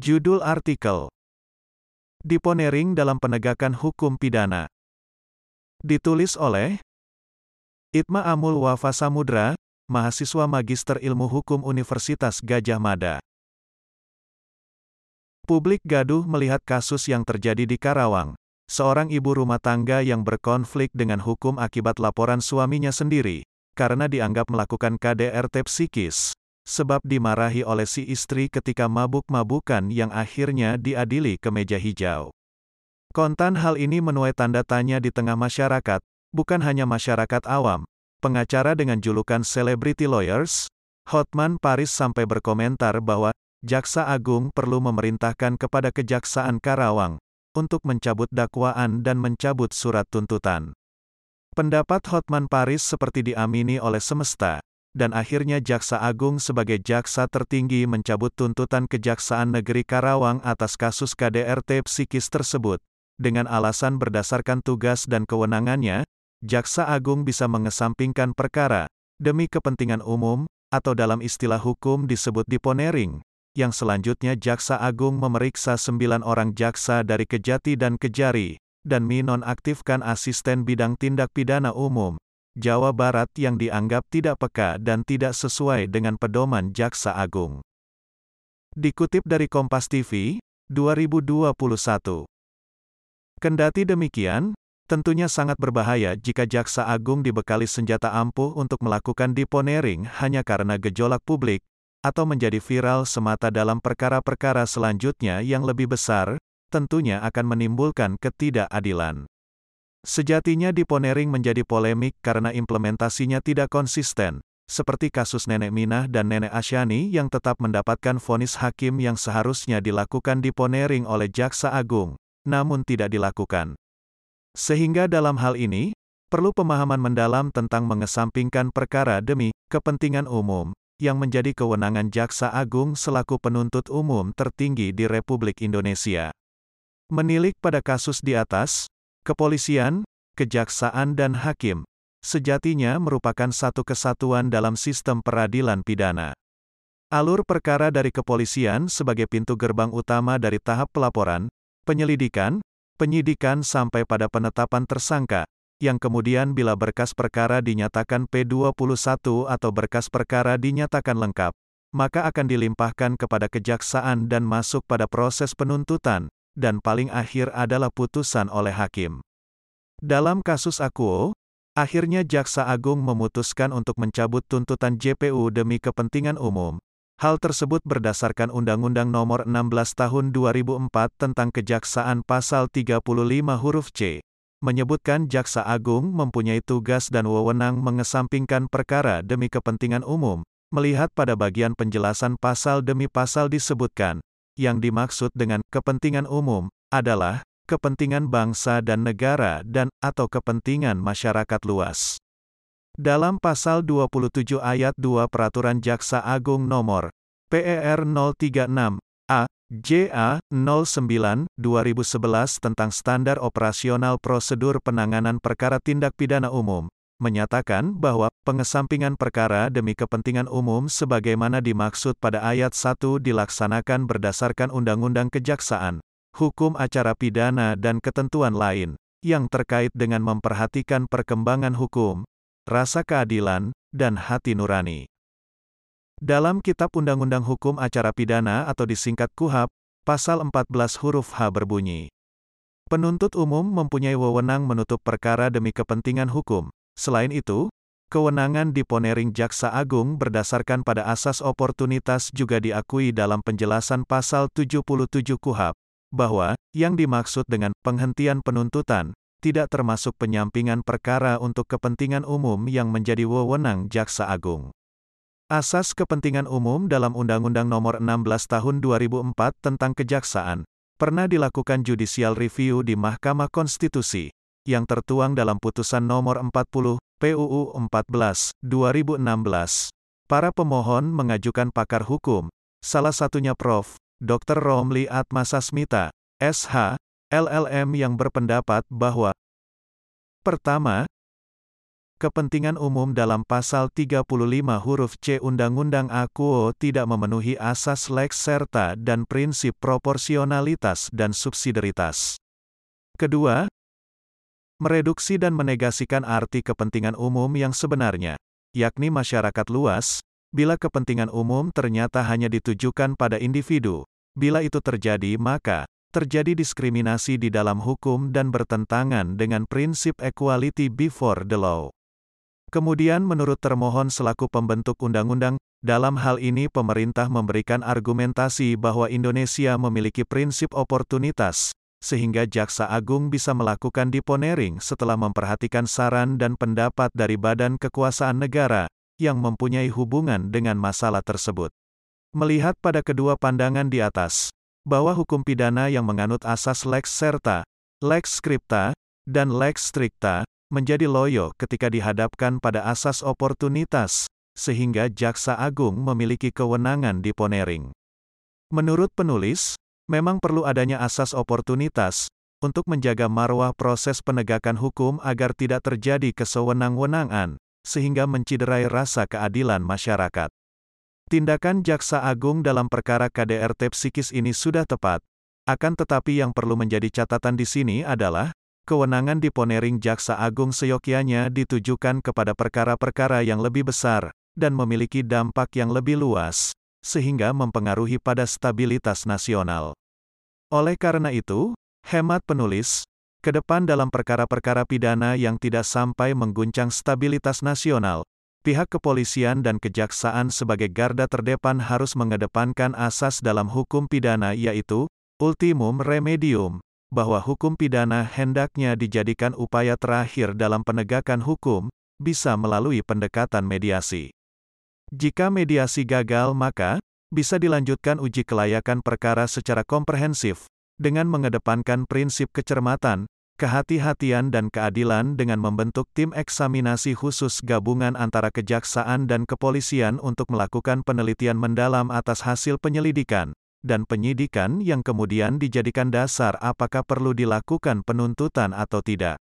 Judul artikel Deponering dalam penegakan hukum pidana. Ditulis oleh Itma Amul Wafa Samudra, mahasiswa Magister Ilmu Hukum Universitas Gajah Mada. Publik gaduh melihat kasus yang terjadi di Karawang. Seorang ibu rumah tangga yang berkonflik dengan hukum akibat laporan suaminya sendiri, karena dianggap melakukan KDRT psikis, sebab dimarahi oleh si istri ketika mabuk-mabukan yang akhirnya diadili ke meja hijau. Kontan hal ini menuai tanda tanya di tengah masyarakat, bukan hanya masyarakat awam. Pengacara dengan julukan Celebrity Lawyers, Hotman Paris sampai berkomentar bahwa, Jaksa Agung perlu memerintahkan kepada Kejaksaan Karawang, untuk mencabut dakwaan dan mencabut surat tuntutan. Pendapat Hotman Paris seperti diamini oleh semesta, dan akhirnya Jaksa Agung sebagai jaksa tertinggi mencabut tuntutan Kejaksaan Negeri Karawang atas kasus KDRT psikis tersebut, dengan alasan berdasarkan tugas dan kewenangannya, Jaksa Agung bisa mengesampingkan perkara, demi kepentingan umum, atau dalam istilah hukum disebut deponering, yang selanjutnya Jaksa Agung memeriksa sembilan orang jaksa dari Kejati dan Kejari, dan minonaktifkan asisten bidang tindak pidana umum, Jawa Barat yang dianggap tidak peka dan tidak sesuai dengan pedoman Jaksa Agung. Dikutip dari Kompas TV, 2021. Kendati demikian, Tentunya sangat berbahaya jika Jaksa Agung dibekali senjata ampuh untuk melakukan deponering hanya karena gejolak publik, atau menjadi viral semata dalam perkara-perkara selanjutnya yang lebih besar, tentunya akan menimbulkan ketidakadilan. Sejatinya deponering menjadi polemik karena implementasinya tidak konsisten, seperti kasus Nenek Minah dan Nenek Asyani yang tetap mendapatkan vonis hakim yang seharusnya dilakukan deponering oleh Jaksa Agung, namun tidak dilakukan. Sehingga dalam hal ini, perlu pemahaman mendalam tentang mengesampingkan perkara demi kepentingan umum, yang menjadi kewenangan Jaksa Agung selaku penuntut umum tertinggi di Republik Indonesia. Menilik pada kasus di atas, kepolisian, kejaksaan dan hakim, sejatinya merupakan satu kesatuan dalam sistem peradilan pidana. Alur perkara dari kepolisian sebagai pintu gerbang utama dari tahap pelaporan, penyelidikan, penyidikan sampai pada penetapan tersangka, yang kemudian bila berkas perkara dinyatakan P21 atau berkas perkara dinyatakan lengkap, maka akan dilimpahkan kepada kejaksaan dan masuk pada proses penuntutan, dan paling akhir adalah putusan oleh hakim. Dalam kasus Akuo, akhirnya Jaksa Agung memutuskan untuk mencabut tuntutan JPU demi kepentingan umum, Hal tersebut berdasarkan Undang-Undang Nomor 16 Tahun 2004 tentang Kejaksaan Pasal 35 huruf C, menyebutkan Jaksa Agung mempunyai tugas dan wewenang mengesampingkan perkara demi kepentingan umum, melihat pada bagian penjelasan pasal demi pasal disebutkan, yang dimaksud dengan kepentingan umum adalah kepentingan bangsa dan negara dan atau kepentingan masyarakat luas. Dalam pasal 27 ayat 2 Peraturan Jaksa Agung nomor PER 036 A JA 09 2011 tentang standar operasional prosedur penanganan perkara tindak pidana umum menyatakan bahwa pengesampingan perkara demi kepentingan umum sebagaimana dimaksud pada ayat 1 dilaksanakan berdasarkan Undang-Undang Kejaksaan, hukum acara pidana dan ketentuan lain yang terkait dengan memperhatikan perkembangan hukum, rasa keadilan, dan hati nurani. Dalam Kitab Undang-Undang Hukum Acara Pidana atau disingkat KUHAP, pasal 14 huruf H berbunyi. Penuntut umum mempunyai wewenang menutup perkara demi kepentingan hukum. Selain itu, kewenangan deponering Jaksa Agung berdasarkan pada asas oportunitas juga diakui dalam penjelasan pasal 77 KUHAP, bahwa, yang dimaksud dengan penghentian penuntutan, tidak termasuk penyampingan perkara untuk kepentingan umum yang menjadi wewenang Jaksa Agung. Asas kepentingan umum dalam Undang-Undang Nomor 16 Tahun 2004 tentang Kejaksaan pernah dilakukan judicial review di Mahkamah Konstitusi yang tertuang dalam putusan nomor 40 PUU 14 2016. Para pemohon mengajukan pakar hukum, salah satunya Prof. Dr. Romli Atmasasmita, SH, LLM yang berpendapat bahwa Pertama, kepentingan umum dalam pasal 35 huruf C Undang-Undang AKUO tidak memenuhi asas lex serta dan prinsip proporsionalitas dan subsidiaritas. Kedua, mereduksi dan menegasikan arti kepentingan umum yang sebenarnya, yakni masyarakat luas, bila kepentingan umum ternyata hanya ditujukan pada individu. Bila itu terjadi maka, terjadi diskriminasi di dalam hukum dan bertentangan dengan prinsip equality before the law. Kemudian menurut termohon selaku pembentuk undang-undang, dalam hal ini pemerintah memberikan argumentasi bahwa Indonesia memiliki prinsip oportunitas, sehingga Jaksa Agung bisa melakukan deponering setelah memperhatikan saran dan pendapat dari badan kekuasaan negara, yang mempunyai hubungan dengan masalah tersebut. Melihat pada kedua pandangan di atas, bahwa hukum pidana yang menganut asas lex serta, lex scripta, dan lex stricta, menjadi loyo ketika dihadapkan pada asas oportunitas, sehingga Jaksa Agung memiliki kewenangan di ponering. Menurut penulis, memang perlu adanya asas oportunitas, untuk menjaga marwah proses penegakan hukum agar tidak terjadi kesewenang-wenangan, sehingga menciderai rasa keadilan masyarakat. Tindakan Jaksa Agung dalam perkara KDRT psikis ini sudah tepat, akan tetapi yang perlu menjadi catatan di sini adalah, kewenangan diponering Jaksa Agung seyokianya ditujukan kepada perkara-perkara yang lebih besar, dan memiliki dampak yang lebih luas, sehingga mempengaruhi pada stabilitas nasional. Oleh karena itu, hemat penulis, ke depan dalam perkara-perkara pidana yang tidak sampai mengguncang stabilitas nasional, pihak kepolisian dan kejaksaan sebagai garda terdepan harus mengedepankan asas dalam hukum pidana yaitu, ultimum remedium, bahwa hukum pidana hendaknya dijadikan upaya terakhir dalam penegakan hukum, bisa melalui pendekatan mediasi. Jika mediasi gagal maka, bisa dilanjutkan uji kelayakan perkara secara komprehensif, dengan mengedepankan prinsip kecermatan, kehati-hatian dan keadilan dengan membentuk tim eksaminasi khusus gabungan antara kejaksaan dan kepolisian untuk melakukan penelitian mendalam atas hasil penyelidikan, dan penyidikan yang kemudian dijadikan dasar apakah perlu dilakukan penuntutan atau tidak.